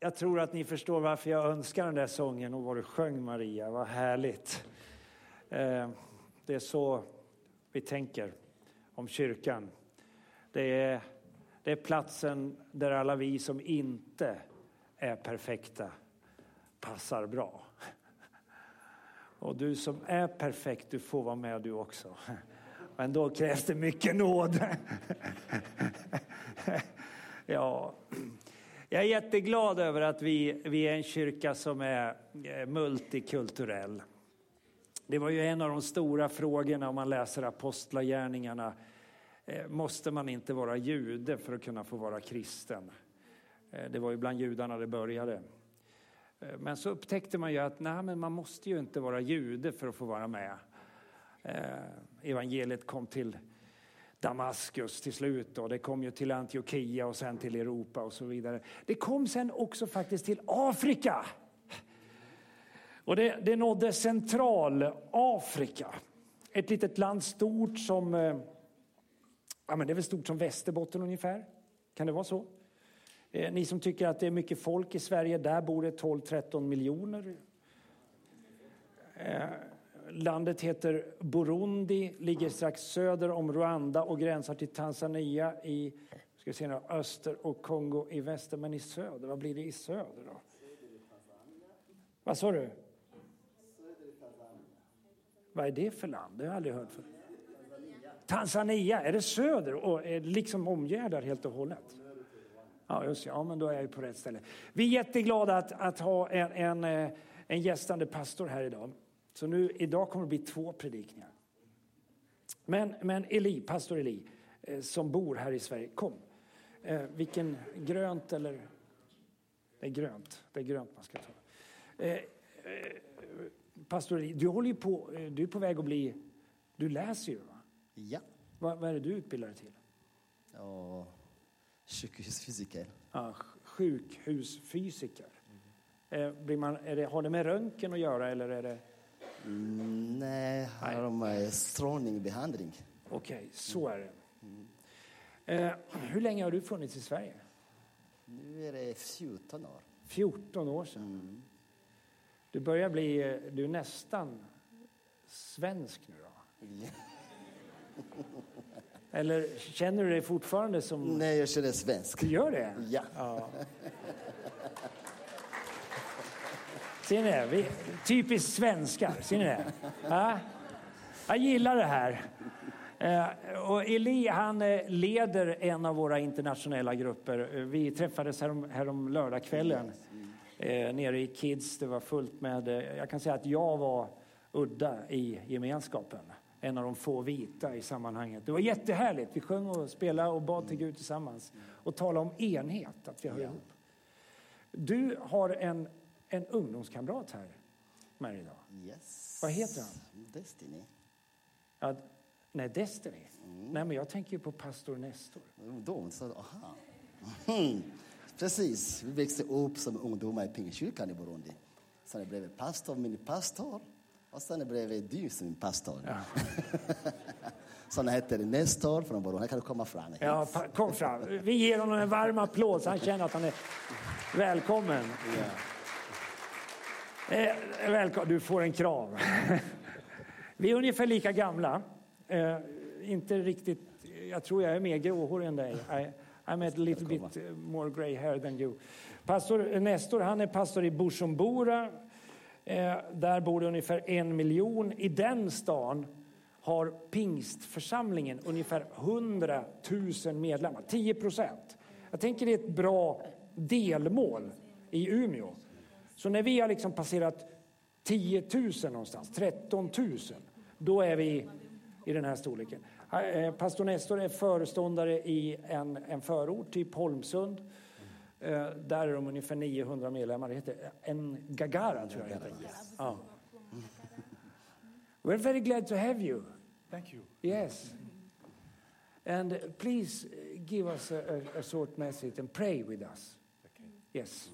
jag tror att ni förstår varför jag önskar den där sången och vad du sjöng Maria. Vad härligt. Eh, det är så vi tänker om kyrkan. Det är, det är platsen där alla vi som inte är perfekta passar bra. Och du som är perfekt, du får vara med du också. Men då krävs det mycket nåd. ja. Jag är jätteglad över att vi, vi är en kyrka som är eh, multikulturell. Det var ju en av de stora frågorna om man läser apostlagärningarna. Eh, måste man inte vara jude för att kunna få vara kristen? Eh, det var ju bland judarna det började. Men så upptäckte man ju att nej, men man måste ju inte vara jude för att få vara med. Evangeliet kom till Damaskus till slut och det kom ju till Antiochia och sen till Europa och så vidare. Det kom sen också faktiskt till Afrika. Och det, det nådde Centralafrika. Ett litet land stort som, eh, ja men det är väl stort som Västerbotten ungefär. Kan det vara så? Eh, ni som tycker att det är mycket folk i Sverige, där bor det 12-13 miljoner. Eh, Landet heter Burundi, ligger strax söder om Rwanda och gränsar till Tanzania i ska se nu, öster och Kongo i väster. Men i söder, vad blir det i söder då? Vad sa du? Vad är det för land? Det har jag aldrig hört för. Tanzania, är det söder och är liksom omgärdar helt och hållet? Ja, just ja, men då är jag ju på rätt ställe. Vi är jätteglada att, att ha en, en, eh, en gästande pastor här idag. Så nu, idag kommer det bli två predikningar. Men, men Eli, pastor Eli, eh, som bor här i Sverige, kom. Eh, vilken grönt eller... Det är grönt, det är grönt man ska ta. Eh, eh, pastor Eli, du håller ju på, eh, du är på väg att bli, du läser ju va? Ja. Vad, vad är det du utbildar dig till? Och sjukhusfysiker. Ja, sjukhusfysiker. Eh, blir man, det, har det med röntgen att göra eller är det? Mm, nej, har de eh, strålningsbehandling. Okej, okay, så är det. Eh, hur länge har du funnits i Sverige? Nu är det 14 år. 14 år sedan? Mm. Du börjar bli, eh, du är nästan svensk nu då? Ja. Eller känner du dig fortfarande som... Nej, jag känner svensk. Du gör det? Ja. ja. Ser ni det? Vi, typiskt svenskar. Ser ni det? Ja? Jag gillar det här. Eh, och Eli han eh, leder en av våra internationella grupper. Eh, vi träffades härom, härom lördagskvällen nere i Kids. Det var fullt med, jag kan säga att jag var udda i gemenskapen. En av de få vita i sammanhanget. Det var jättehärligt. Vi sjöng och spelade och bad till Gud tillsammans. Och talade om enhet, att vi hör ihop. Du har en en ungdomskamrat här med idag. Yes. Vad heter han? Destiny. Ja, nej, Destiny? Mm. Nej, men jag tänker på pastor Nestor. Ungdom, så, aha. Mm. Precis, vi växte upp som ungdomar i Pingstkyrkan i Burundi. Sen blev jag pastor, min pastor. Och sen blev jag du som min pastor. Ja. så han heter Nestor från Burundi. Han kan komma fram. Ja, kom fram. Vi ger honom en varm applåd så han känner att han är välkommen. Ja. Eh, välkommen, du får en kram. Vi är ungefär lika gamla. Eh, inte riktigt, jag tror jag är mer gråhårig än dig. I, I'm a little bit more grey hair than you. Pastor Nestor, han är pastor i Bujumbura. Eh, där bor det ungefär en miljon. I den stan har pingstförsamlingen ungefär 100 000 medlemmar, 10 procent. Jag tänker det är ett bra delmål i Umeå. Så när vi har liksom passerat 10 000 någonstans, 13 000, då är vi i den här storleken. Eh, pastor Nestor är föreståndare i en, en förort, typ Holmsund. Eh, där är de ungefär 900 medlemmar. Det heter en Gagara, tror jag heter. Ja. We're very glad to have you. Thank you. Yes. And please give us a, a, a short message and pray with us. Okay. Yes.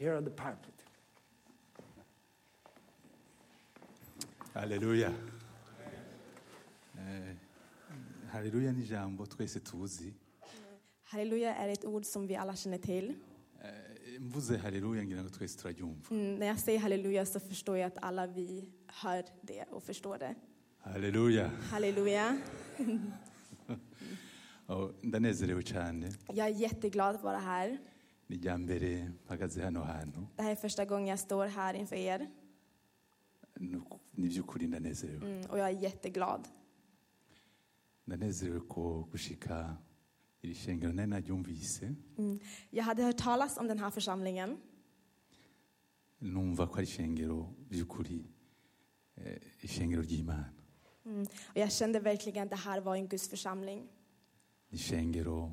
Here on the pulpit. Haleluya. Eh, haleluya ni jambo twese tuzi. Halleluja är ett ord som vi alla känner till. Eh, mvuze haleluya ngira ngo twese turaryumva Mm, när jag säger halleluja så förstår jag att alla vi hör det och förstår det. haleluya Halleluja. Oh, ndanezerewe cyane Jag är jätteglad att vara här. Det här är första gången jag står här inför er. Mm, och jag är jätteglad. Mm. Jag hade hört talas om den här församlingen. Numva ko ari ishengero by'ukuri eh, ishengero ry'imana. Mm, och jag kände verkligen att det här var en Guds församling. ishengero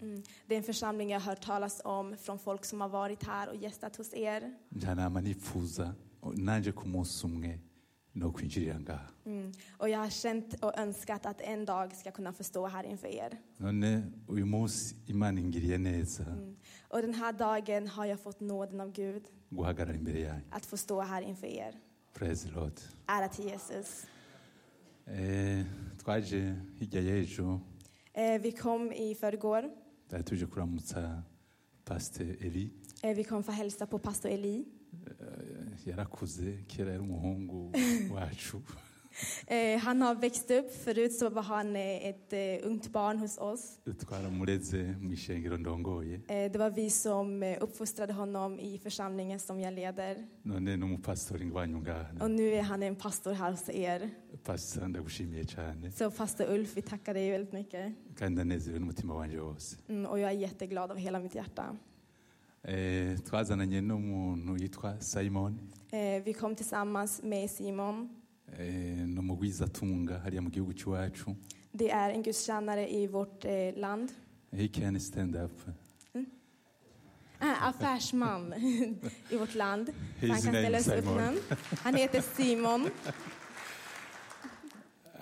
Mm. Det är en församling jag har hört talas om från folk som har varit här och gästat hos er. Mm. Och jag har känt och önskat att en dag ska kunna få stå här inför er. Mm. Och den här dagen har jag fått nåden av Gud att få stå här inför er. praise lord Ära till Jesus. eh, twaje hirya y'ejo Eh, vi kom i förrgår. tuje kuramutsa eli Eh, vi kom för att hälsa på pastor Eli. Eh, yarakuze kera yari umuhungu wacu Eh, han har växt upp. Förut så var han eh, ett eh, ungt barn hos oss. Eh, det var vi som eh, uppfostrade honom i församlingen som jag leder. Och nu är han en pastor här hos er. Så pastor Ulf, vi tackar dig väldigt mycket. Mm, och jag är jätteglad av hela mitt hjärta. Eh, vi kom tillsammans med Simon. Eh, n'umugwizatunga hariya mu gihugu cy'iwacu Det är en gudstjänare i vårt eh, land. he can stand up Ah, affärsman i vårt land. His han kan ställa sig upp. Han heter Simon.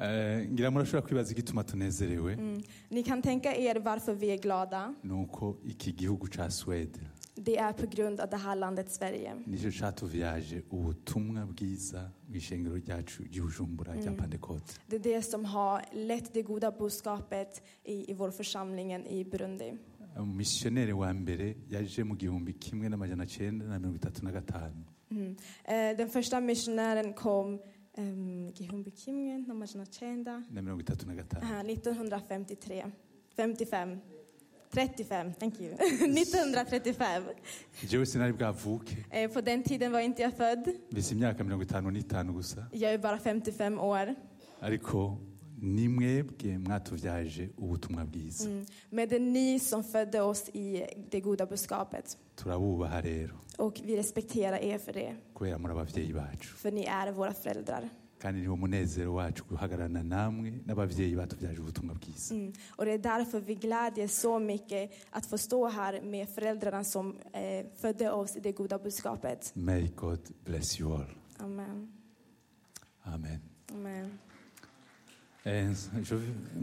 Eh, ngira murashobora kwibaza igituma tunezerewe Mm. Ni kan tänka er varför vi är glada. ni uko iki gihugu ca swede Det är på grund av det här landet Sverige. nicyo catuvyaje ubutumwa bwiza mu ishengero ryacu ry'ubujumbura rya Mm. Det är det som har lett det goda budskapet i, i vår församlingen i Burundi. umumisiyoneri wa mbere yaje mu gihumbi kimwe n'amajana cenda na mirongo itatu na gatanu Mm. Eh, den första missionären kom um, Gihumbi Kimgen, Namajana Chenda, na mirongo itatu na gatanu Aha, 1953. 55. 35, thank you. 1935. jewe sinari bwavuke Eh, på den tiden var inte jag född. mfise imyaka mirongo itanu n'itanu gusa Jag är bara 55 år. ariko ni mwebwe mwatuvyaje ubutumwa bwiza Mm. Men det är ni som födde oss i det goda budskapet. turabubaha rero Och vi respekterar er för det. kubera muri abavyeyi bacu För ni är våra föräldrar. Kandi niwo munezero wacu guhagararana namwe n'abavyeyi batuvyaje ubutumwa bwiza Mm. Och det är därför vi glädjer så mycket att få stå här med föräldrarna som eh, födde oss i det goda budskapet. may god bless you all Amen. amen Amen.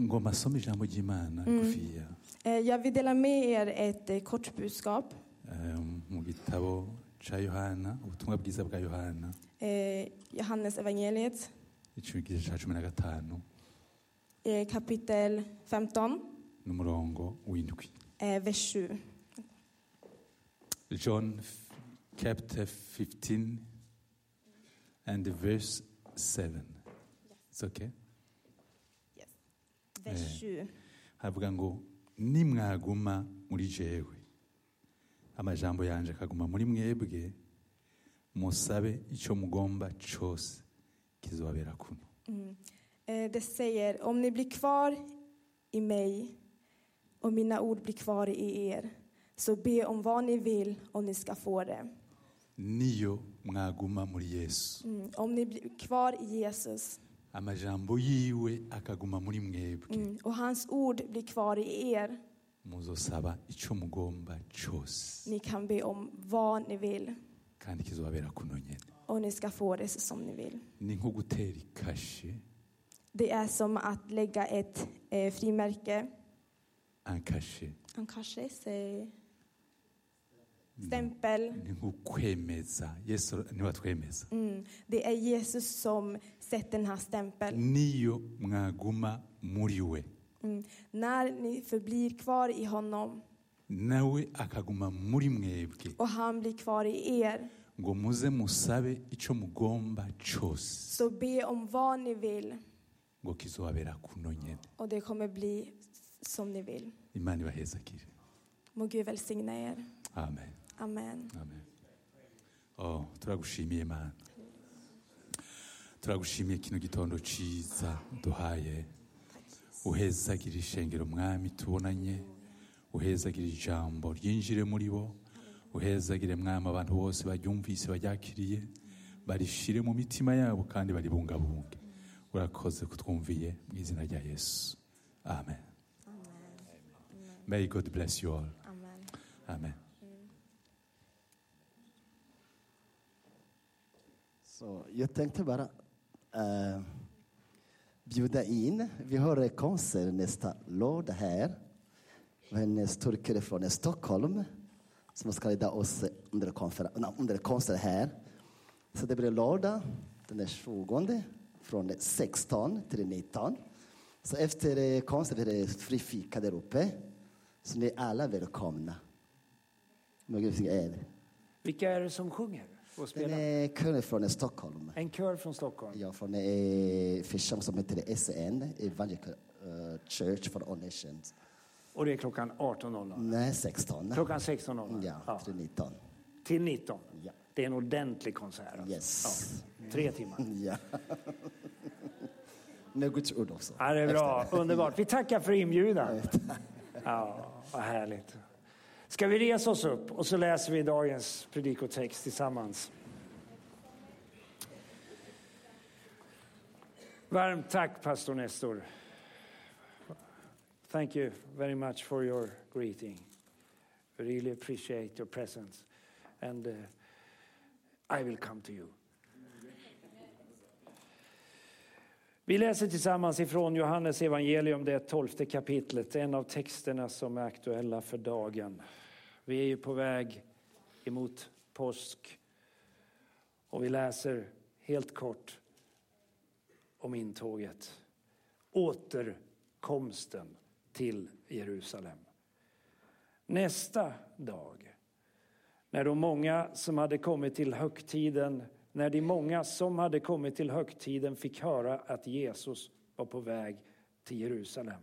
Ngomba asoma ijambo ry'imana rigufiya Eh, jag vill dela med er ett eh, kort budskap. eh, mu gitabo ca yohana ubutumwa bwiza bwa yohana Johannes evangeliet, icigije ca cumi na gatanu eh, kapitel 15, n'umurongo w'indwi eh, vers 7. john chapter 15 and verse 7 It's okay? Vers Eh. 7. havuga ngo nimwaguma muri jewe. Amajambo yanje akaguma muri mwebwe musabe icyo mugomba cyose kizobabera kuno Mm. Eh, det säger, om ni blir kvar i mig och mina ord blir kvar i er, så be om vad ni vill och ni ska få det. niyo mwaguma muri yesu Mm. Om ni blir kvar i Jesus amajambo yiwe akaguma muri mwebwe mm. och hans ord blir kvar i er, muzosaba icyo mugomba cyose ni kan be om vad ni vill kandi kizobabera kuno nyene och ni ska få det som ni vill. ni nko gutera ikashe Det är som att lägga ett eh, frimärke, ankashe han kanske säger stämpel. ni nko kwemeza yesu niwe atwemeza Mm. Det är Jesus som sätter den här stämpeln. niyo mwaguma muri we Mm. När ni förblir kvar i honom nawe akaguma muri mwebwe. Och han blir kvar i er. ngo muze musabe icyo mugomba cyose. Så be om vad ni vill. Ngo kizobabera kuno nyene. Och det kommer bli som ni vill. imana ibahezakire Må Gud välsigna er. amen. Amen. amen. Oh, turagushimiye mana turagushimiye kino gitondo ciza duhaye. Uhezagira ishengero mwami tubonanye. Uhezagira ijambo ryinjire muri bo. Uhezagire mwami abantu bose baryumvise baryakiriye. Barishire mu mitima yabo kandi baribungabunge. Urakoze kutwumviye mu izina rya yesu. Amen. May god bless you all. Amen. amen. Så jag tänkte bara eh, bjuda in. Vi har konsert nästa lördag här. En stor kille från Stockholm som ska leda oss under, konfer- under konsert här. Så det blir lördag den 20 från 16 till 19. Så efter konserten är det fri fika där uppe. Så ni är alla välkomna. Er. Vilka är det som sjunger och spelar? är kungen från Stockholm. En kör från Stockholm. Ja, från eh, församling som heter SN, Evangelical eh, Church for All Nations. Och det är klockan 18.00. Nej, 16. Klockan 16.00. Ja, Ja. till 19. Till 19. Ja. Det är en ordentlig konsert. alltså. Yes. Ja. Tre timmar. Ja. Med Guds ord också. Ja, det är bra. Underbart. Vi tackar för inbjudan. Ja, vad härligt. Ska vi resa oss upp och så läser vi dagens predikotext tillsammans. Varmt tack, pastor Nestor. Thank you very much for your greeting. We really appreciate your presence. And uh, I will come to you. Vi läser tillsammans ifrån Johannes evangelium, det tolfte kapitlet, en av texterna som är aktuella för dagen. Vi är ju på väg emot påsk och vi läser helt kort om intåget. Återkomsten till Jerusalem. Nästa dag, när de många som hade kommit till högtiden när de många som hade kommit till högtiden fick höra att Jesus var på väg till Jerusalem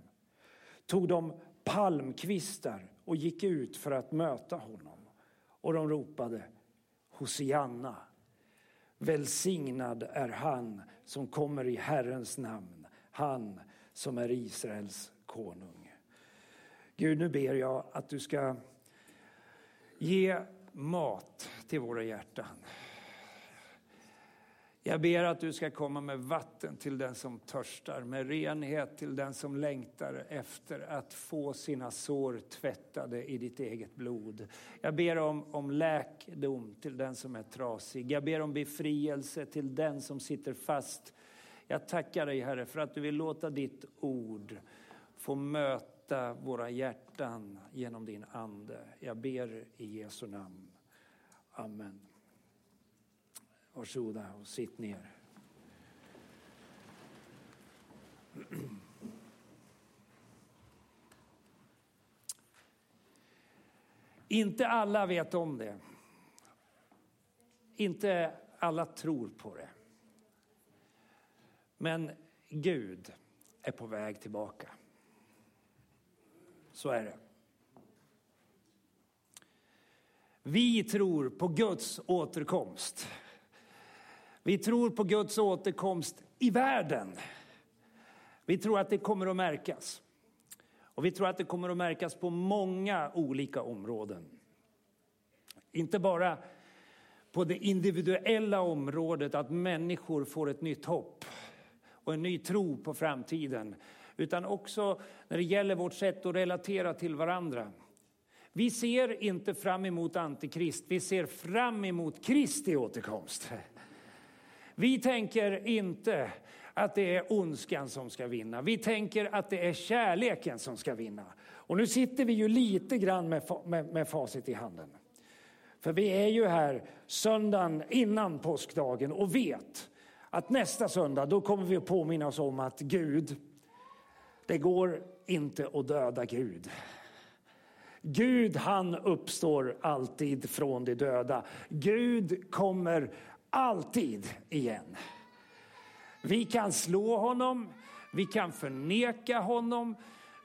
tog de palmkvistar och gick ut för att möta honom. Och de ropade Hosianna. Välsignad är han som kommer i Herrens namn, han som är Israels konung. Gud, nu ber jag att du ska ge mat till våra hjärtan. Jag ber att du ska komma med vatten till den som törstar, med renhet till den som längtar efter att få sina sår tvättade i ditt eget blod. Jag ber om, om läkedom till den som är trasig. Jag ber om befrielse till den som sitter fast. Jag tackar dig Herre för att du vill låta ditt ord få möta våra hjärtan genom din ande. Jag ber i Jesu namn. Amen. Varsågoda och sitt ner. Inte alla vet om det. Inte alla tror på det. Men Gud är på väg tillbaka. Så är det. Vi tror på Guds återkomst. Vi tror på Guds återkomst i världen. Vi tror att det kommer att märkas. Och vi tror att det kommer att märkas på många olika områden. Inte bara på det individuella området, att människor får ett nytt hopp och en ny tro på framtiden. Utan också när det gäller vårt sätt att relatera till varandra. Vi ser inte fram emot Antikrist, vi ser fram emot Kristi återkomst. Vi tänker inte att det är ondskan som ska vinna. Vi tänker att det är kärleken som ska vinna. Och nu sitter vi ju lite grann med, med, med facit i handen. För vi är ju här söndagen innan påskdagen och vet att nästa söndag då kommer vi att påminna oss om att Gud, det går inte att döda Gud. Gud han uppstår alltid från de döda. Gud kommer alltid igen. Vi kan slå honom, vi kan förneka honom,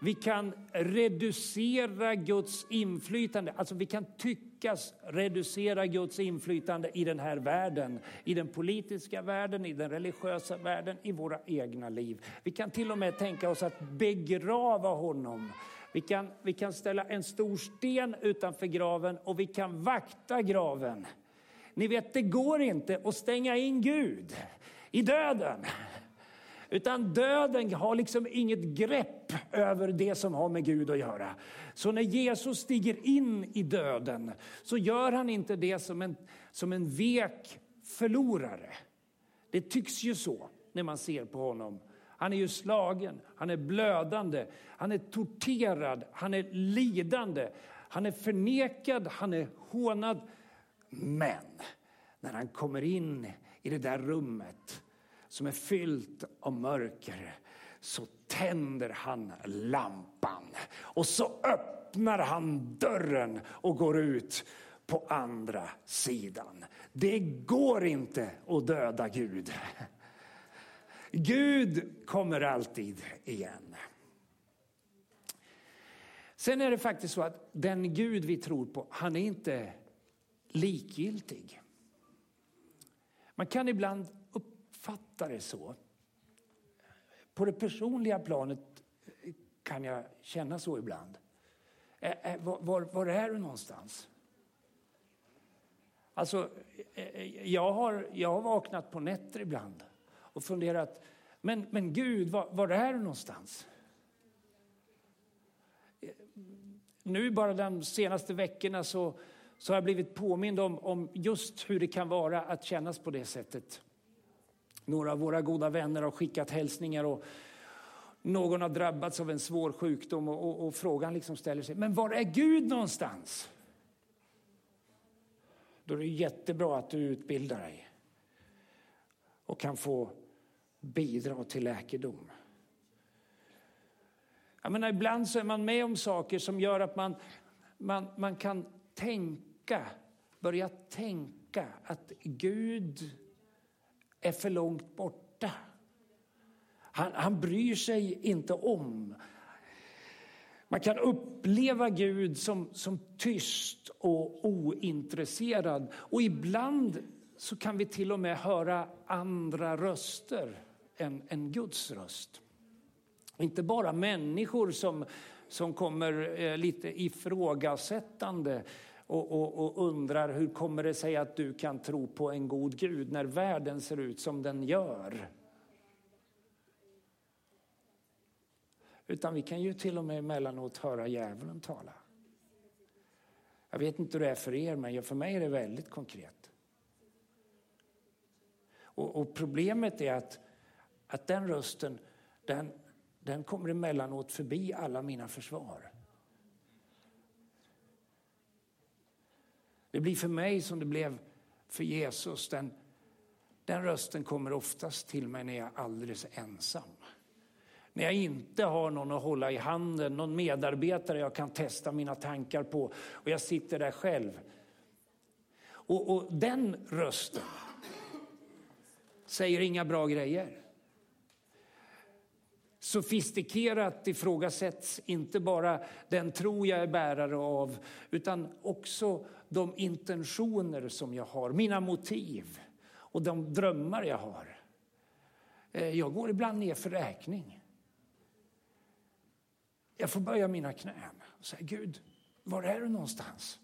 vi kan reducera Guds inflytande. Alltså vi kan tyckas reducera Guds inflytande i den här världen. I den politiska världen, i den religiösa världen, i våra egna liv. Vi kan till och med tänka oss att begrava honom. Vi kan, vi kan ställa en stor sten utanför graven och vi kan vakta graven. Ni vet, det går inte att stänga in Gud i döden. Utan döden har liksom inget grepp över det som har med Gud att göra. Så när Jesus stiger in i döden så gör han inte det som en, som en vek förlorare. Det tycks ju så när man ser på honom. Han är ju slagen, han är blödande, han är torterad, han är lidande, han är förnekad, han är hånad. Men när han kommer in i det där rummet som är fyllt av mörker så tänder han lampan och så öppnar han dörren och går ut på andra sidan. Det går inte att döda Gud. Gud kommer alltid igen. Sen är det faktiskt så att den Gud vi tror på, han är inte likgiltig. Man kan ibland Fattar det så. På det personliga planet kan jag känna så ibland. Var, var är du någonstans? Alltså, jag har, jag har vaknat på nätter ibland och funderat, men, men Gud, var, var är du någonstans? Nu bara de senaste veckorna så, så har jag blivit påmind om, om just hur det kan vara att kännas på det sättet. Några av våra goda vänner har skickat hälsningar och någon har drabbats av en svår sjukdom och, och, och frågan liksom ställer sig, men var är Gud någonstans? Då är det jättebra att du utbildar dig och kan få bidra till läkedom. Jag menar, ibland så är man med om saker som gör att man, man, man kan tänka, börja tänka att Gud är för långt borta. Han, han bryr sig inte om. Man kan uppleva Gud som, som tyst och ointresserad. Och ibland så kan vi till och med höra andra röster än, än Guds röst. Inte bara människor som, som kommer eh, lite ifrågasättande och, och, och, undrar hur kommer det sig att du kan tro på en god Gud när världen ser ut som den gör. Utan vi kan ju till och med emellanåt höra djävulen tala. Jag vet inte hur det är för er, men för mig är det väldigt konkret. Och, och problemet är att, att den rösten, den, den kommer emellanåt förbi alla mina försvar. Det blir för mig som det blev för Jesus. Den, den rösten kommer oftast till mig när jag är alldeles ensam. När jag inte har någon att hålla i handen, någon medarbetare jag kan testa mina tankar på och jag sitter där själv. Och, och den rösten säger inga bra grejer. Sofistikerat ifrågasätts inte bara den tro jag är bärare av utan också de intentioner som jag har, mina motiv och de drömmar jag har. Eh, jag går ibland ner för räkning. Jag får böja mina knän och säga Gud, var är du någonstans?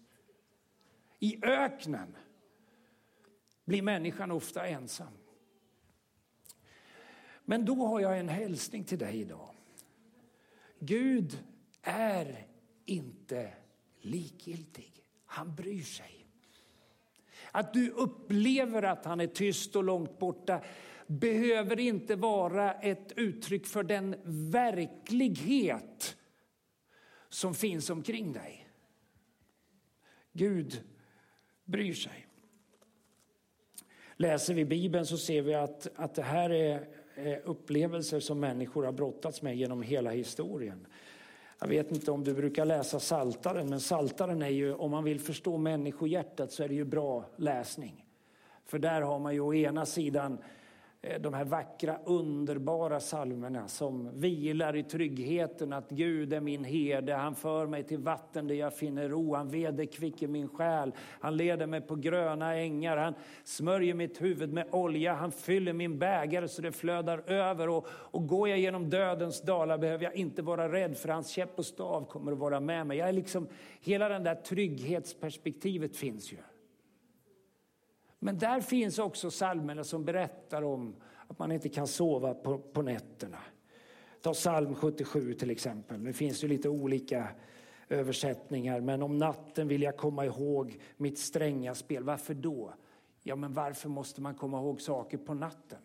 I öknen blir människan ofta ensam. Men då har jag en hälsning till dig idag. Gud är inte likgiltig. Han bryr sig. Att du upplever att han är tyst och långt borta behöver inte vara ett uttryck för den verklighet som finns omkring dig. Gud bryr sig. Läser vi Bibeln så ser vi att, att det här är upplevelser som människor har brottats med genom hela historien. Jag vet inte om du brukar läsa Saltaren, men Saltaren är ju, om man vill förstå människohjärtat så är det ju bra läsning. För där har man ju å ena sidan Eh, de här vackra, underbara salmerna som vilar i tryggheten att Gud är min herde. Han för mig till vatten där jag finner ro. Han vederkvicker min själ. Han leder mig på gröna ängar. Han smörjer mitt huvud med olja. Han fyller min bägare så det flödar över. Och, och går jag genom dödens dalar behöver jag inte vara rädd för hans käpp och stav kommer att vara med mig. Jag är liksom, hela det där trygghetsperspektivet finns ju. Men där finns också psalmerna som berättar om att man inte kan sova på, på nätterna. Ta psalm 77 till exempel. Nu finns det lite olika översättningar. Men om natten vill jag komma ihåg mitt stränga spel. Varför då? Ja, men varför måste man komma ihåg saker på natten?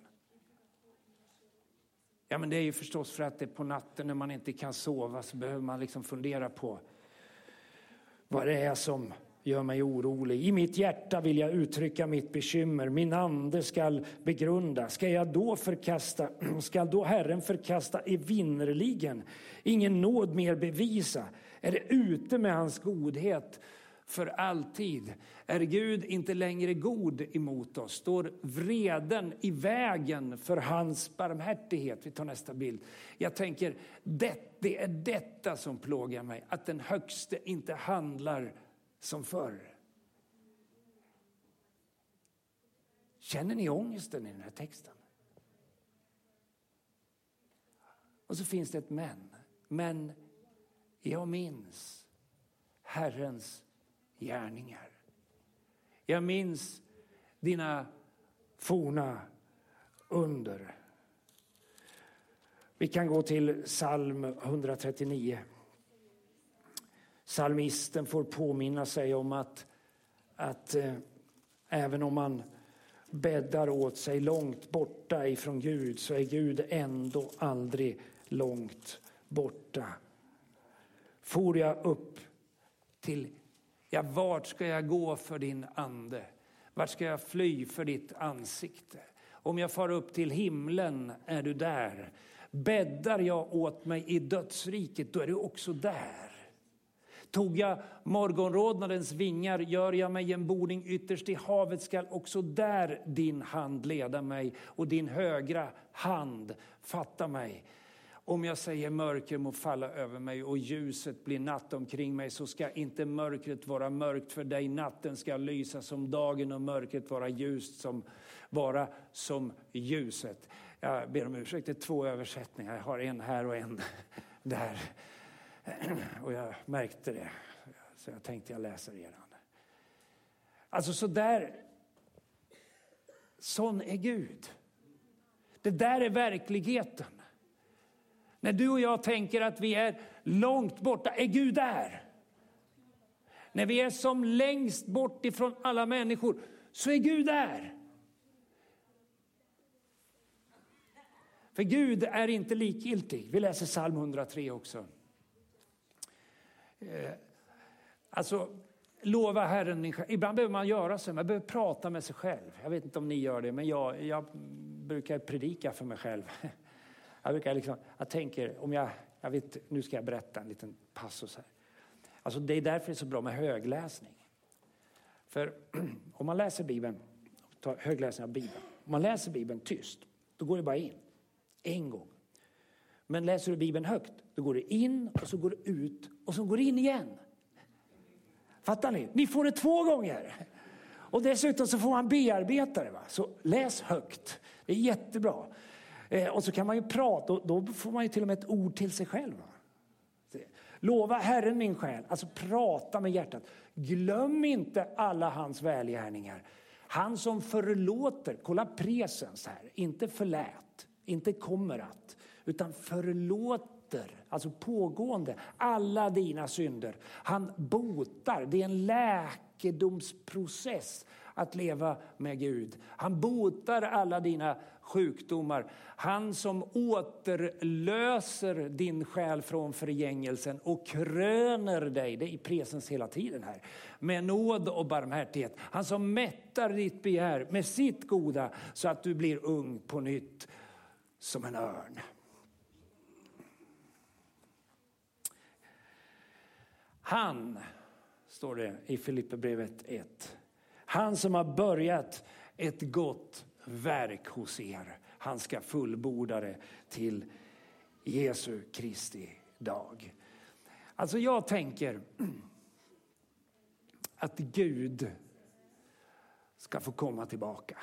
Ja, men det är ju förstås för att det är på natten när man inte kan sova så behöver man liksom fundera på vad det är som gör mig orolig. I mitt hjärta vill jag uttrycka mitt bekymmer. Min ande skall begrunda. Ska jag då förkasta, skall då Herren förkasta evinnerligen? Ingen nåd mer bevisa? Är det ute med hans godhet för alltid? Är Gud inte längre god emot oss? Står vreden i vägen för hans barmhärtighet? Vi tar nästa bild. Jag tänker, det, det är detta som plågar mig. Att den högste inte handlar som förr. Känner ni ångesten i den här texten? Och så finns det ett men. Men jag minns Herrens gärningar. Jag minns dina forna under. Vi kan gå till psalm 139. Salmisten får påminna sig om att, att eh, även om man bäddar åt sig långt borta ifrån Gud så är Gud ändå aldrig långt borta. For jag upp till, ja vart ska jag gå för din ande? Vart ska jag fly för ditt ansikte? Om jag far upp till himlen är du där. Bäddar jag åt mig i dödsriket, då är du också där. Tog jag morgonrodnadens vingar, gör jag mig en boning ytterst i havet skall också där din hand leda mig och din högra hand fatta mig. Om jag säger mörker må falla över mig och ljuset blir natt omkring mig så ska inte mörkret vara mörkt för dig. Natten ska lysa som dagen och mörkret vara ljust som, vara som ljuset. Jag ber om ursäkt, det är två översättningar. Jag har en här och en där. Och jag märkte det, så jag tänkte jag läser eran. Alltså så där, sån är Gud. Det där är verkligheten. När du och jag tänker att vi är långt borta, är Gud där. När vi är som längst bort ifrån alla människor, så är Gud där. För Gud är inte likgiltig. Vi läser psalm 103 också. Eh, alltså, lova Herren din själ. Ibland behöver man göra så, man behöver prata med sig själv. Jag vet inte om ni gör det, men jag, jag brukar predika för mig själv. Jag brukar liksom, jag tänker, om jag, jag vet, nu ska jag berätta en liten passus här. Alltså det är därför det är så bra med högläsning. För om man läser Bibeln, högläsning av Bibeln, om man läser Bibeln tyst, då går det bara in. En gång. Men läser du Bibeln högt, då går det in och så går det ut och så går det in igen. Fattar ni? Ni får det två gånger. Och dessutom så får man bearbeta det. Va? Så läs högt. Det är jättebra. Eh, och så kan man ju prata och då får man ju till och med ett ord till sig själv. Va? Lova Herren min själ, alltså prata med hjärtat. Glöm inte alla hans välgärningar. Han som förlåter, kolla presens här, inte förlät, inte kommer att, utan förlåter, alltså pågående, alla dina synder. Han botar, det är en läkedomsprocess att leva med Gud. Han botar alla dina sjukdomar. Han som återlöser din själ från förgängelsen och kröner dig, det är i presens hela tiden här, med nåd och barmhärtighet. Han som mättar ditt begär med sitt goda så att du blir ung på nytt som en örn. Han, står det i Filipperbrevet 1. Han som har börjat ett gott verk hos er. Han ska fullborda det till Jesu Kristi dag. Alltså jag tänker att Gud ska få komma tillbaka.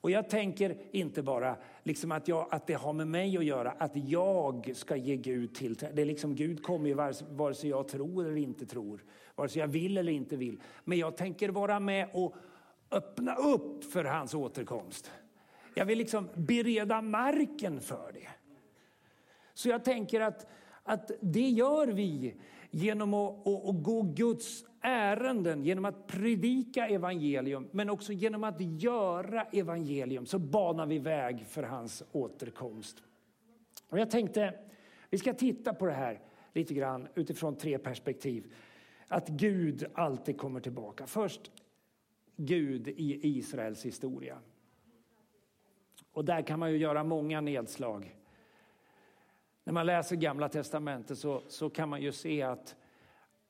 Och jag tänker inte bara liksom att, jag, att det har med mig att göra, att jag ska ge Gud till. Det är liksom Gud kommer ju vare, vare sig jag tror eller inte tror, vare sig jag vill eller inte vill. Men jag tänker vara med och öppna upp för hans återkomst. Jag vill liksom bereda marken för det. Så jag tänker att, att det gör vi genom att, att, att gå Guds ärenden, genom att predika evangelium, men också genom att göra evangelium så banar vi väg för hans återkomst. Och jag tänkte, vi ska titta på det här lite grann utifrån tre perspektiv. Att Gud alltid kommer tillbaka. Först Gud i Israels historia. Och där kan man ju göra många nedslag. När man läser Gamla Testamentet så, så kan man ju se att,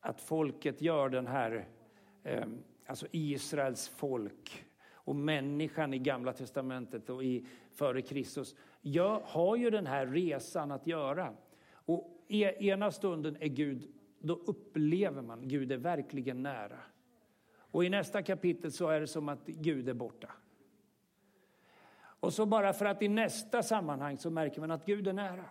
att folket gör den här, ehm, alltså Israels folk och människan i Gamla Testamentet och i, före Kristus gör, har ju den här resan att göra. Och e, ena stunden är Gud, då upplever man Gud är verkligen nära. Och i nästa kapitel så är det som att Gud är borta. Och så bara för att i nästa sammanhang så märker man att Gud är nära.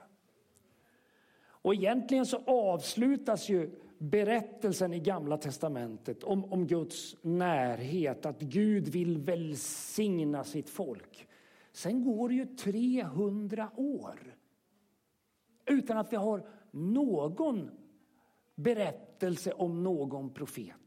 Och egentligen så avslutas ju berättelsen i Gamla testamentet om, om Guds närhet, att Gud vill välsigna sitt folk. Sen går det ju 300 år utan att vi har någon berättelse om någon profet.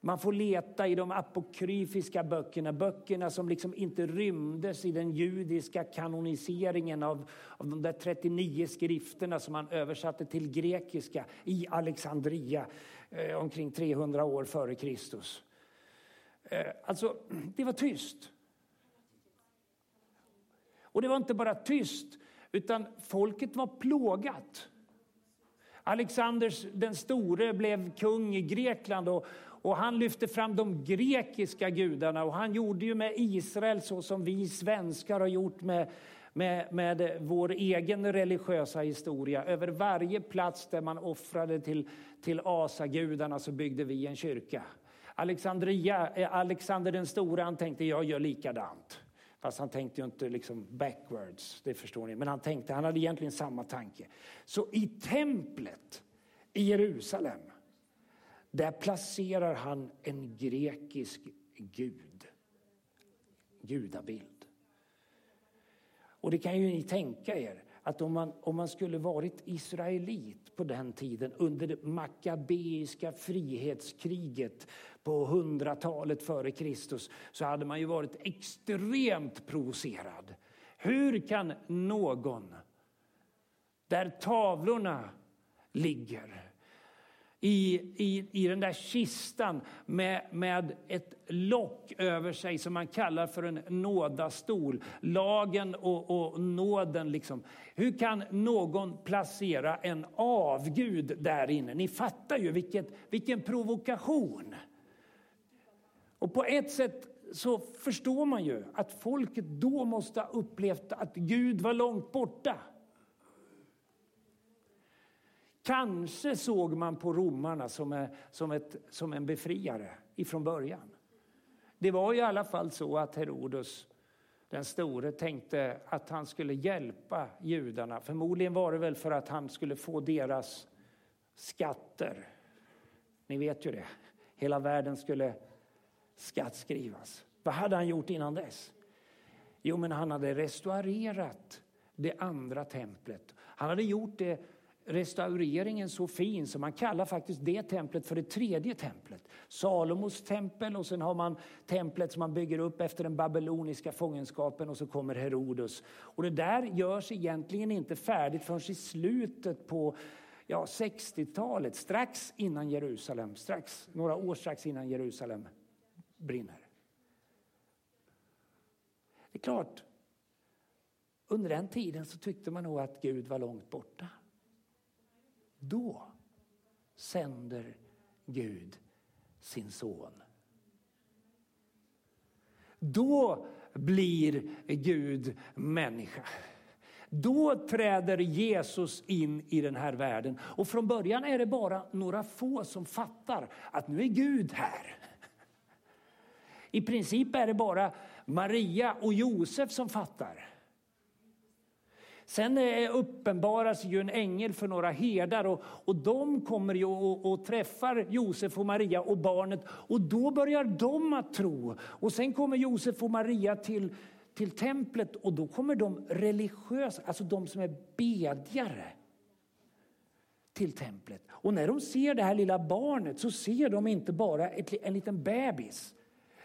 Man får leta i de apokryfiska böckerna, böckerna som liksom inte rymdes i den judiska kanoniseringen av, av de där 39 skrifterna som man översatte till grekiska i Alexandria eh, omkring 300 år före Kristus. Eh, alltså, det var tyst. Och det var inte bara tyst, utan folket var plågat. Alexander den store blev kung i Grekland och, och han lyfte fram de grekiska gudarna och han gjorde ju med Israel så som vi svenskar har gjort med, med, med vår egen religiösa historia. Över varje plats där man offrade till, till asagudarna så byggde vi en kyrka. Alexandria, eh, Alexander den store han tänkte jag gör likadant. Fast han tänkte ju inte liksom backwards, det förstår ni. Men han tänkte, han hade egentligen samma tanke. Så i templet i Jerusalem där placerar han en grekisk gud. Gudabild. Och det kan ju ni tänka er att om man, om man skulle varit israelit på den tiden under det makabeiska frihetskriget på hundratalet före Kristus så hade man ju varit extremt provocerad. Hur kan någon där tavlorna ligger i, i, i den där kistan med, med ett lock över sig som man kallar för en nådastol. Lagen och, och nåden. Liksom. Hur kan någon placera en avgud där inne? Ni fattar ju vilket, vilken provokation. Och på ett sätt så förstår man ju att folket då måste ha upplevt att Gud var långt borta. Kanske såg man på romarna som, som, ett, som en befriare ifrån början. Det var i alla fall så att Herodes den store tänkte att han skulle hjälpa judarna. Förmodligen var det väl för att han skulle få deras skatter. Ni vet ju det. Hela världen skulle skattskrivas. Vad hade han gjort innan dess? Jo, men han hade restaurerat det andra templet. Han hade gjort det restaureringen så fin så man kallar faktiskt det templet för det tredje templet. Salomos tempel och sen har man templet som man bygger upp efter den babyloniska fångenskapen och så kommer Herodes. Och det där görs egentligen inte färdigt förrän i slutet på ja, 60-talet, strax innan Jerusalem, strax, några år strax innan Jerusalem brinner. Det är klart, under den tiden så tyckte man nog att Gud var långt borta. Då sänder Gud sin son. Då blir Gud människa. Då träder Jesus in i den här världen. Och från början är det bara några få som fattar att nu är Gud här. I princip är det bara Maria och Josef som fattar. Sen uppenbaras ju en ängel för några herdar och, och de kommer ju och, och, träffar Josef och Maria och barnet och då börjar de att tro. Och sen kommer Josef och Maria till, till templet och då kommer de religiösa, alltså de som är bedjare till templet. Och när de ser det här lilla barnet så ser de inte bara ett, en liten bebis.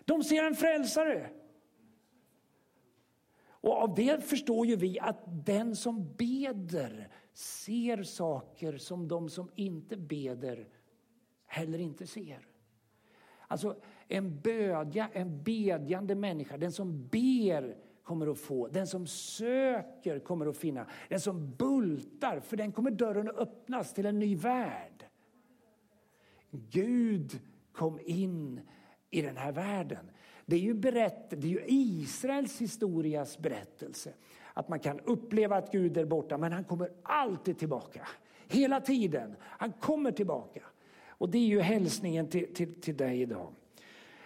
De ser en frälsare. Och av det förstår ju vi att den som beder ser saker som de som inte beder heller inte ser. Alltså en, bödja, en bedjande människa, den som ber kommer att få, den som söker kommer att finna, den som bultar, för den kommer dörren att öppnas till en ny värld. Gud kom in i den här världen. Det är ju, berätt, det är ju Israels historias berättelse. Att man kan uppleva att Gud är borta, men han kommer alltid tillbaka. Hela tiden. Han kommer tillbaka. Och det är ju hälsningen till, till, till dig idag.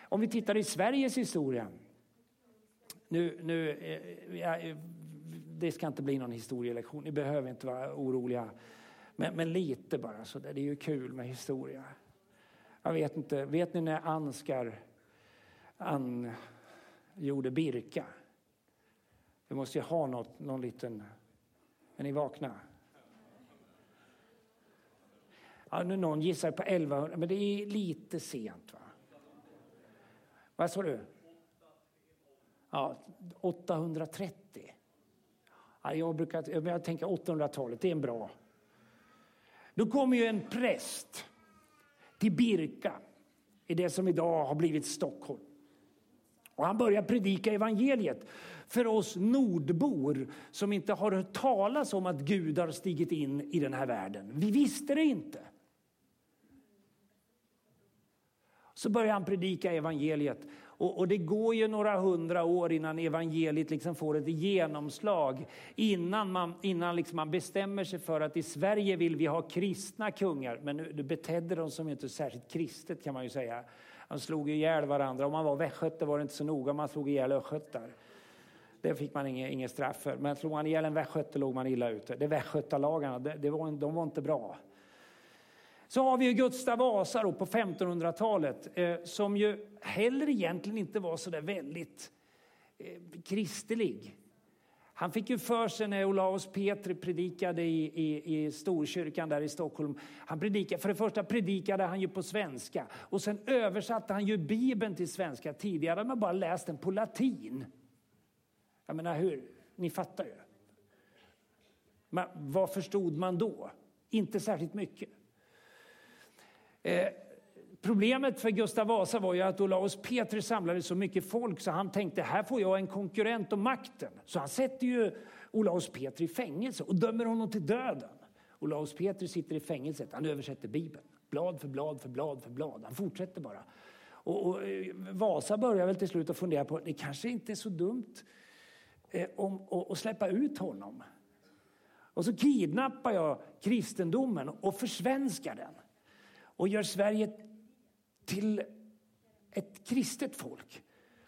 Om vi tittar i Sveriges historia. Nu, nu, eh, ja, eh, det ska inte bli någon historielektion, ni behöver inte vara oroliga. Men, men lite bara, så det är ju kul med historia. Jag vet inte, vet ni när Ansgar angjorde Birka. Vi måste ju ha något, någon liten... Är ni vakna? Ja, nu någon gissar på 1100, men det är lite sent. va? Vad sa du? Ja, 830. Ja, jag brukar jag tänker 800-talet, det är en bra. Då kommer ju en präst till Birka i det som idag har blivit Stockholm. Och han börjar predika evangeliet för oss nordbor som inte har hört talas om att Gud har stigit in i den här världen. Vi visste det inte. Så börjar han predika evangeliet. Och, och, det går ju några hundra år innan evangeliet liksom får ett genomslag. Innan man, innan liksom man bestämmer sig för att i Sverige vill vi ha kristna kungar. Men nu betedde de som inte särskilt kristet kan man ju säga. De slog ihjäl varandra. Om man var västgöte var det inte så noga, man slog ihjäl östgötar. Det fick man inget, inget straff för. Men slog man ihjäl en västgöte låg man illa ute. Det västgötalagarna, det, det var, de var inte bra. Så har vi ju Gustav Vasa då på 1500-talet eh, som ju heller egentligen inte var så där väldigt eh, kristelig. Han fick ju för sig när Olaus Petri predikade i, i, i Storkyrkan där i Stockholm. Han predikade, för det första predikade han ju på svenska och sen översatte han ju Bibeln till svenska. Tidigare hade man bara läst den på latin. Jag menar hur, ni fattar ju. Men vad förstod man då? Inte särskilt mycket. Eh, Problemet för Gustav Vasa var ju att Olaus Petri samlade så mycket folk så han tänkte här får jag en konkurrent om makten. Så han sätter ju Olaus Petri i fängelse och dömer honom till döden. Olaus Petri sitter i fängelset, han översätter Bibeln. Blad för blad för blad för blad. Han fortsätter bara. Och, och eh, Vasa börjar väl till slut att fundera på det kanske inte är så dumt eh, om, att släppa ut honom. Och så kidnappar jag kristendomen och försvenskar den och gör Sverige till ett kristet folk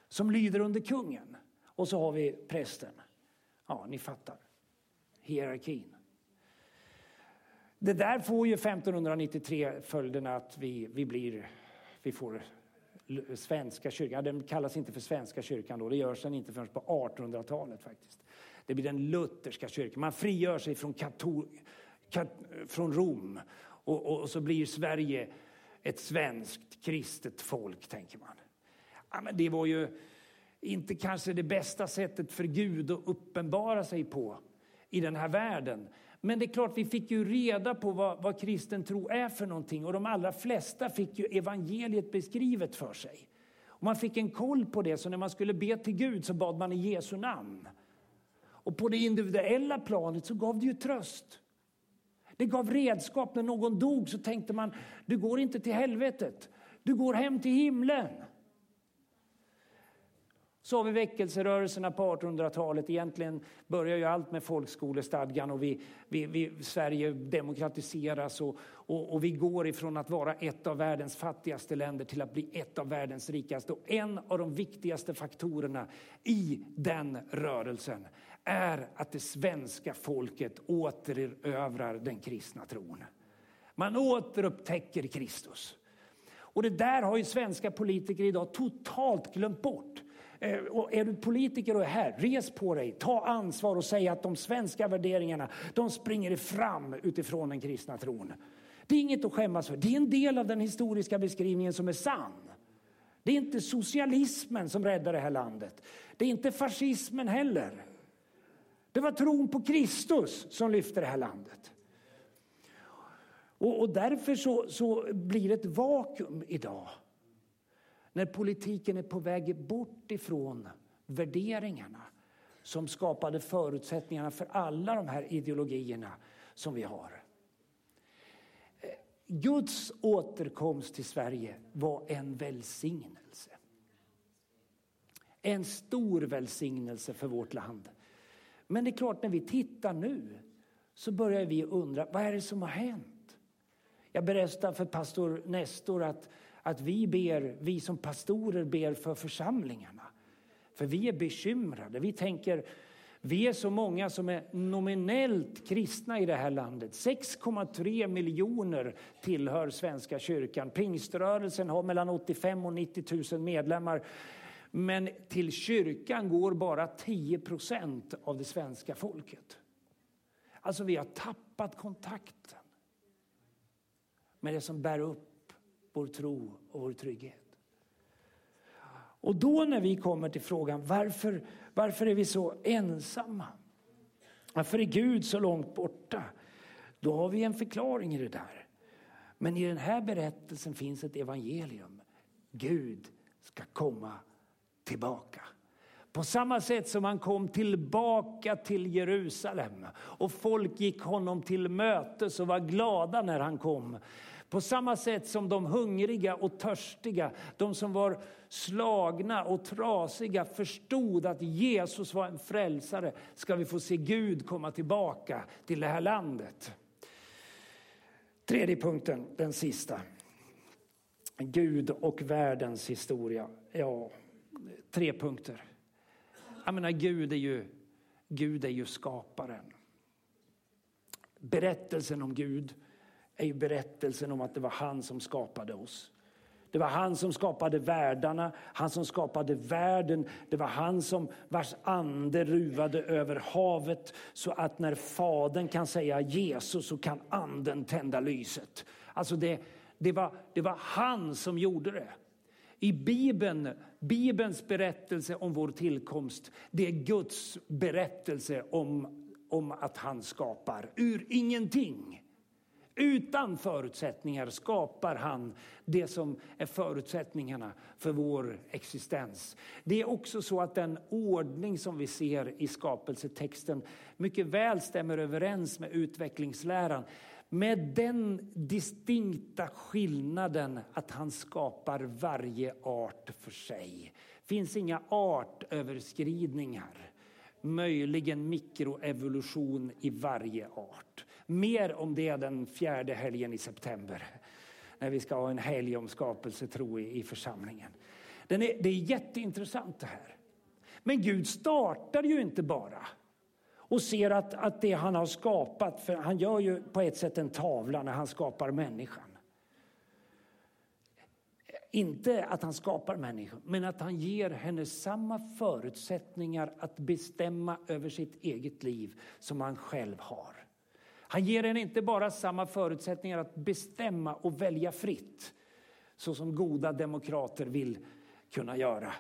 som lyder under kungen. Och så har vi prästen. Ja, ni fattar. Hierarkin. Det där får ju 1593 följden att vi, vi, blir, vi får Svenska kyrkan. Den kallas inte för Svenska kyrkan då. Det görs den inte förrän på 1800-talet faktiskt. Det blir den lutherska kyrkan. Man frigör sig från, katol, kat, från Rom och, och, och så blir Sverige ett svenskt kristet folk, tänker man. Ja, men det var ju inte kanske det bästa sättet för Gud att uppenbara sig på i den här världen. Men det är klart, vi fick ju reda på vad, vad kristen tro är för någonting och de allra flesta fick ju evangeliet beskrivet för sig. Och man fick en koll på det, så när man skulle be till Gud så bad man i Jesu namn. Och på det individuella planet så gav det ju tröst. Det gav redskap. När någon dog så tänkte man, du går inte till helvetet, du går hem till himlen. Så har vi väckelserörelserna på 1800-talet. Egentligen börjar ju allt med folkskolestadgan och vi, vi, vi, Sverige demokratiseras och, och, och, vi går ifrån att vara ett av världens fattigaste länder till att bli ett av världens rikaste. Och en av de viktigaste faktorerna i den rörelsen är att det svenska folket återerövrar den kristna tron. Man återupptäcker Kristus. Och det där har ju svenska politiker idag totalt glömt bort. Eh, och är du politiker och är här, res på dig, ta ansvar och säg att de svenska värderingarna de springer fram utifrån den kristna tron. Det är inget att skämmas för. Det är en del av den historiska beskrivningen som är sann. Det är inte socialismen som räddar det här landet. Det är inte fascismen heller. Det var tron på Kristus som lyfte det här landet. Och, och därför så, så blir det ett vakuum idag när politiken är på väg bort ifrån värderingarna som skapade förutsättningarna för alla de här ideologierna som vi har. Guds återkomst till Sverige var en välsignelse. En stor välsignelse för vårt land. Men det är klart, när vi tittar nu så börjar vi undra, vad är det som har hänt? Jag berättade för pastor Nestor att att vi ber, vi som pastorer ber för församlingarna. För vi är bekymrade. Vi tänker, vi är så många som är nominellt kristna i det här landet. 6,3 miljoner tillhör Svenska kyrkan. Pingströrelsen har mellan 85 och 90 000 medlemmar. Men till kyrkan går bara 10 procent av det svenska folket. Alltså vi har tappat kontakten med det som bär upp vår tro och vår trygghet. Och då när vi kommer till frågan varför, varför är vi så ensamma? Varför är Gud så långt borta? Då har vi en förklaring i det där. Men i den här berättelsen finns ett evangelium. Gud ska komma tillbaka. På samma sätt som han kom tillbaka till Jerusalem och folk gick honom till mötes och var glada när han kom på samma sätt som de hungriga och törstiga, de som var slagna och trasiga förstod att Jesus var en frälsare ska vi få se Gud komma tillbaka till det här landet. Tredje punkten, den sista. Gud och världens historia. Ja, tre punkter. Jag menar, Gud är ju, Gud är ju skaparen. Berättelsen om Gud är ju berättelsen om att det var han som skapade oss. Det var han som skapade världarna, han som skapade världen. Det var han som vars ande ruvade över havet så att när fadern kan säga Jesus så kan anden tända lyset. Alltså det, det, var, det var han som gjorde det. I Bibeln, Bibelns berättelse om vår tillkomst, det är Guds berättelse om, om att han skapar ur ingenting. Utan förutsättningar skapar han det som är förutsättningarna för vår existens. Det är också så att den ordning som vi ser i skapelsetexten mycket väl stämmer överens med utvecklingsläran. Med den distinkta skillnaden att han skapar varje art för sig. Det finns inga artöverskridningar. Möjligen mikroevolution i varje art. Mer om det den fjärde helgen i september när vi ska ha en helg om skapelsetro i, i församlingen. Den är, det är jätteintressant det här. Men Gud startar ju inte bara och ser att, att det han har skapat, för han gör ju på ett sätt en tavla när han skapar människan. Inte att han skapar människan, men att han ger henne samma förutsättningar att bestämma över sitt eget liv som han själv har. Han ger henne inte bara samma förutsättningar att bestämma och välja fritt så som goda demokrater vill kunna göra.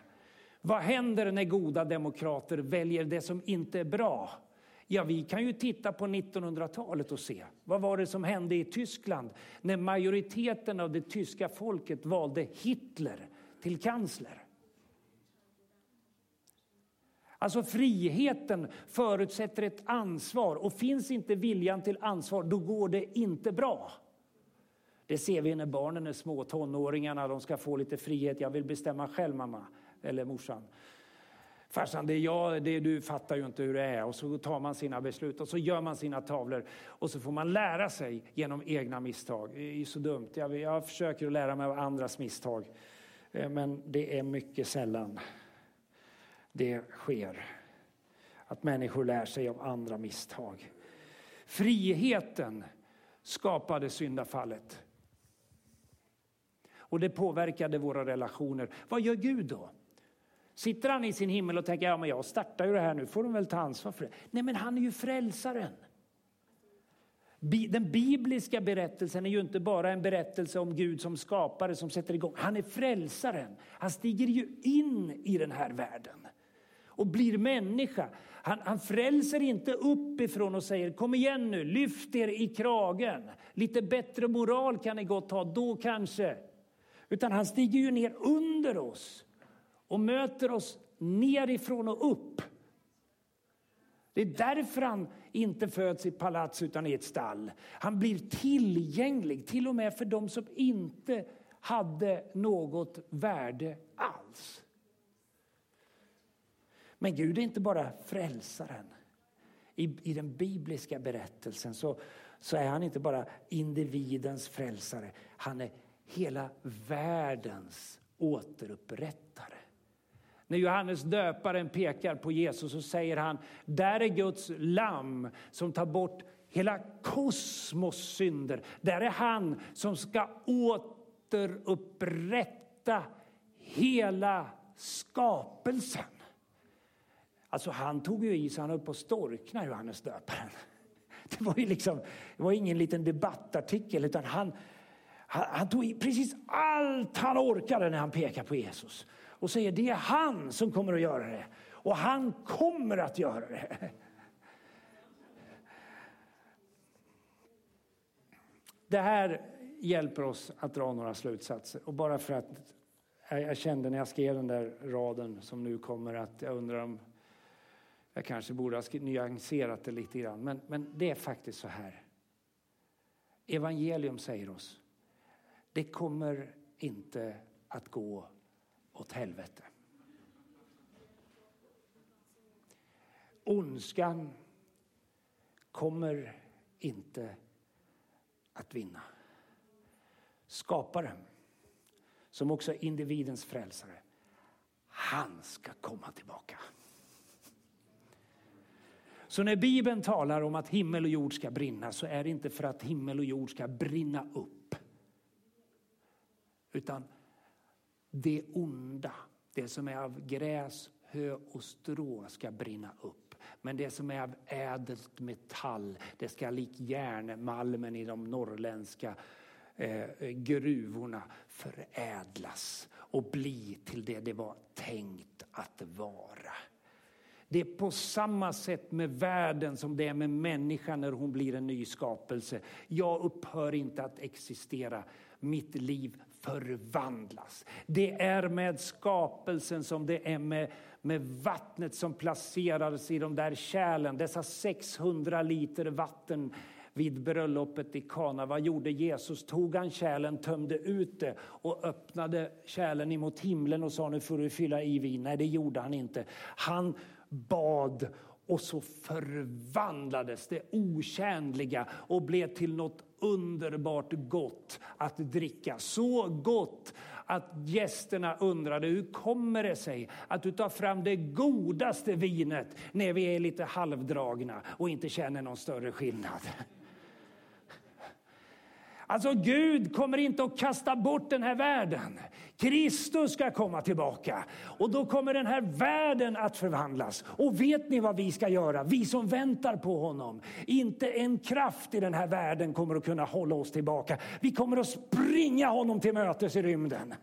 Vad händer när goda demokrater väljer det som inte är bra? Ja, vi kan ju titta på 1900-talet och se. Vad var det som hände i Tyskland när majoriteten av det tyska folket valde Hitler till kansler? Alltså friheten förutsätter ett ansvar och finns inte viljan till ansvar då går det inte bra. Det ser vi när barnen är små, tonåringarna, de ska få lite frihet. Jag vill bestämma själv mamma, eller morsan. Farsan, det är jag, det är du fattar ju inte hur det är. Och så tar man sina beslut och så gör man sina tavlor. Och så får man lära sig genom egna misstag. Det är ju så dumt. Jag, jag försöker att lära mig av andras misstag. Eh, men det är mycket sällan det sker. Att människor lär sig av andra misstag. Friheten skapade syndafallet. Och det påverkade våra relationer. Vad gör Gud då? Sitter han i sin himmel och tänker, ja men jag startar ju det här nu, får de väl ta ansvar för det. Nej men han är ju frälsaren. Den bibliska berättelsen är ju inte bara en berättelse om Gud som skapare som sätter igång. Han är frälsaren. Han stiger ju in i den här världen och blir människa. Han, han frälser inte uppifrån och säger kom igen nu, lyft er i kragen. Lite bättre moral kan ni gott ha, då kanske. Utan han stiger ju ner under oss och möter oss nerifrån och upp. Det är därför han inte föds i palats utan i ett stall. Han blir tillgänglig, till och med för de som inte hade något värde alls. Men Gud är inte bara frälsaren. I, i den bibliska berättelsen så, så är han inte bara individens frälsare. Han är hela världens återupprättare. När Johannes döparen pekar på Jesus så säger han, där är Guds lamm som tar bort hela kosmos synder. Där är han som ska återupprätta hela skapelsen. Alltså han tog ju i så han höll på att storkna, Johannes döparen. Det var ju liksom, det var ingen liten debattartikel utan han, han, han tog i precis allt han orkade när han pekade på Jesus och säger det är han som kommer att göra det. Och han kommer att göra det. Det här hjälper oss att dra några slutsatser. Och bara för att jag kände när jag skrev den där raden som nu kommer att jag undrar om jag kanske borde ha nyanserat det lite grann. Men, men det är faktiskt så här. Evangelium säger oss, det kommer inte att gå åt helvete. Ondskan kommer inte att vinna. Skaparen, som också är individens frälsare, han ska komma tillbaka. Så när Bibeln talar om att himmel och jord ska brinna så är det inte för att himmel och jord ska brinna upp. Utan det onda, det som är av gräs, hö och strå ska brinna upp. Men det som är av ädelt metall, det ska lik järnmalmen i de norrländska eh, gruvorna förädlas och bli till det det var tänkt att vara. Det är på samma sätt med världen som det är med människan när hon blir en ny skapelse. Jag upphör inte att existera. Mitt liv förvandlas. Det är med skapelsen som det är med, med vattnet som placerades i de där kärlen. Dessa 600 liter vatten vid bröllopet i Kana. Vad gjorde Jesus? Tog han kärlen, tömde ut det och öppnade kärlen emot himlen och sa nu får du fylla i vin. Nej, det gjorde han inte. Han bad och så förvandlades det otjänliga och blev till något underbart gott att dricka. Så gott att gästerna undrade hur kommer det sig att du tar fram det godaste vinet när vi är lite halvdragna och inte känner någon större skillnad. Alltså Gud kommer inte att kasta bort den här världen. Kristus ska komma tillbaka och då kommer den här världen att förvandlas. Och vet ni vad vi ska göra? Vi som väntar på honom. Inte en kraft i den här världen kommer att kunna hålla oss tillbaka. Vi kommer att springa honom till mötes i rymden.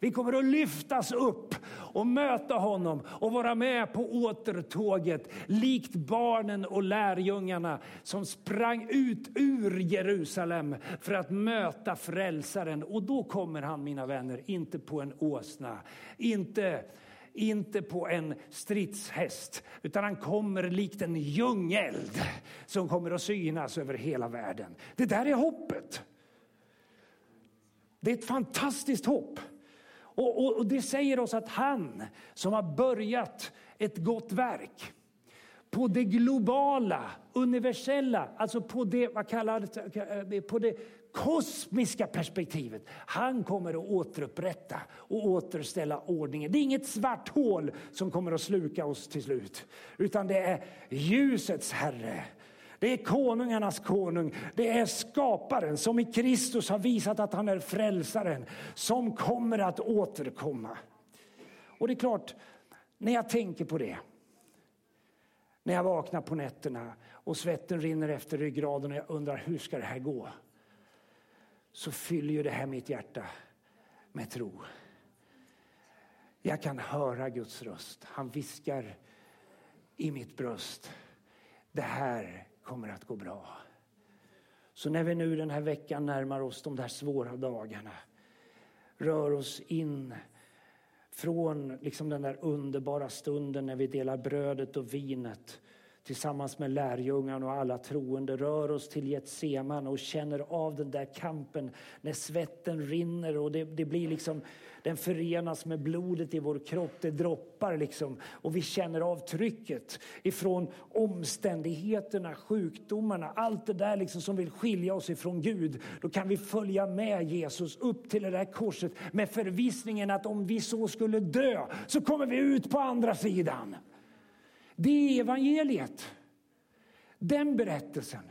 Vi kommer att lyftas upp och möta honom och vara med på återtåget likt barnen och lärjungarna som sprang ut ur Jerusalem för att möta frälsaren. Och då kommer han, mina vänner, inte på en åsna, inte inte på en stridshäst, utan han kommer likt en ljungeld som kommer att synas över hela världen. Det där är hoppet. Det är ett fantastiskt hopp. Och, och, och, det säger oss att han som har börjat ett gott verk på det globala, universella, alltså på det, vad kallar på det kosmiska perspektivet. Han kommer att återupprätta och återställa ordningen. Det är inget svart hål som kommer att sluka oss till slut, utan det är ljusets Herre. Det är konungarnas konung, det är skaparen som i Kristus har visat att han är frälsaren som kommer att återkomma. Och det är klart, när jag tänker på det, när jag vaknar på nätterna och svetten rinner efter ryggraden och jag undrar hur ska det här gå? Så fyller ju det här mitt hjärta med tro. Jag kan höra Guds röst. Han viskar i mitt bröst. Det här kommer att gå bra. Så när vi nu den här veckan närmar oss de där svåra dagarna rör oss in från liksom den där underbara stunden när vi delar brödet och vinet tillsammans med lärjungarna och alla troende rör oss till Getseman och känner av den där kampen när svetten rinner och det, det, blir liksom, den förenas med blodet i vår kropp, det droppar liksom och vi känner av trycket ifrån omständigheterna, sjukdomarna, allt det där liksom som vill skilja oss ifrån Gud. Då kan vi följa med Jesus upp till det där korset med förvissningen att om vi så skulle dö så kommer vi ut på andra sidan. Det är evangeliet. Den berättelsen,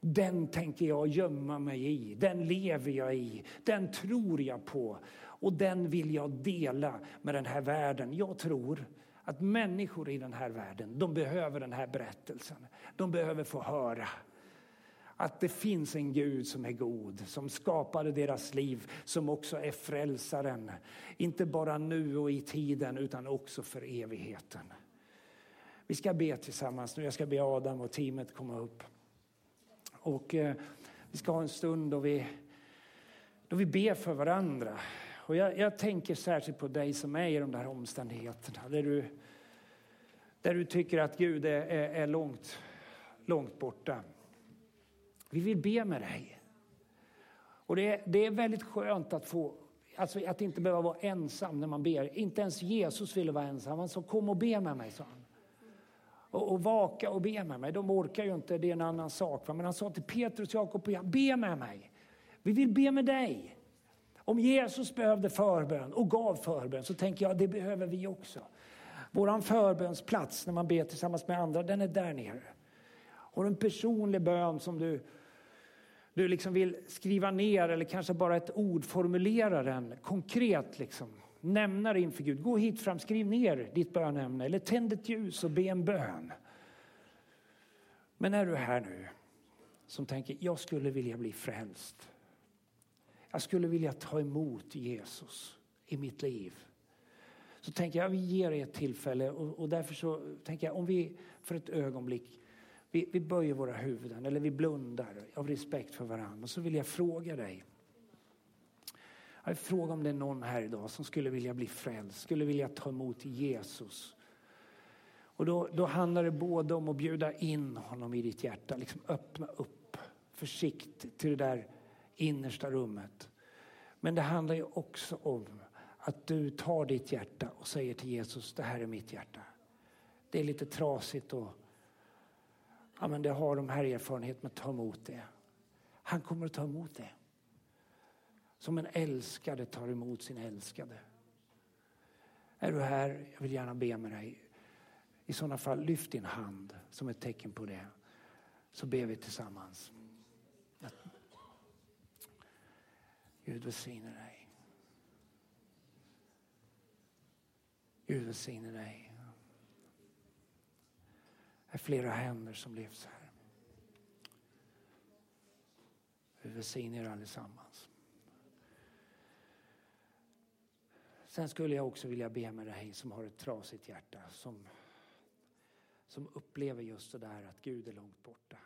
den tänker jag gömma mig i. Den lever jag i. Den tror jag på. Och den vill jag dela med den här världen. Jag tror att människor i den här världen, de behöver den här berättelsen. De behöver få höra att det finns en Gud som är god, som skapade deras liv, som också är frälsaren. Inte bara nu och i tiden, utan också för evigheten. Vi ska be tillsammans nu. Jag ska be Adam och teamet komma upp. Och eh, vi ska ha en stund då vi, då vi ber för varandra. Och jag, jag, tänker särskilt på dig som är i de där omständigheterna. Där du, där du tycker att Gud är, är, är långt, långt borta. Vi vill be med dig. Och det, det är väldigt skönt att få Alltså att inte behöva vara ensam när man ber. Inte ens Jesus ville vara ensam. Han sa kom och be med mig, sa han och, och vaka och be med mig. De orkar ju inte, det är en annan sak. Men han sa till Petrus, Jakob och jag, be med mig. Vi vill be med dig. Om Jesus behövde förbön och gav förbön så tänker jag det behöver vi också. Vår förbönsplats när man ber tillsammans med andra, den är där nere. Har du en personlig bön som du, du liksom vill skriva ner eller kanske bara ett ord, formulera den konkret. Liksom nämna det inför Gud. Gå hit fram, skriv ner ditt bönämne eller tänd ett ljus och be en bön. Men är du här nu som tänker, jag skulle vilja bli frälst. Jag skulle vilja ta emot Jesus i mitt liv. Så tänker jag, vi ger er ett tillfälle och, och därför så tänker jag om vi för ett ögonblick vi, vi böjer våra huvuden eller vi blundar av respekt för varandra. Och så vill jag fråga dig. Jag vill fråga om det är någon här idag som skulle vilja bli frälst, skulle vilja ta emot Jesus. Och då, då handlar det både om att bjuda in honom i ditt hjärta, liksom öppna upp försiktigt till det där innersta rummet. Men det handlar ju också om att du tar ditt hjärta och säger till Jesus, det här är mitt hjärta. Det är lite trasigt och ja, men det har de här erfarenheterna, ta emot det. Han kommer att ta emot det. Som en älskade tar emot sin älskade. Är du här? Jag vill gärna be med dig. I sådana fall, lyft din hand som ett tecken på det. Så ber vi tillsammans. Gud välsigne dig. Gud välsigne dig. Det är flera händer som lyfts här. Gud välsigne er allesammans. Sen skulle jag också vilja be med dig som har ett trasigt hjärta, som, som upplever just det där att Gud är långt borta.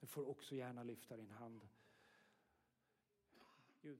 Du får också gärna lyfta din hand. Gud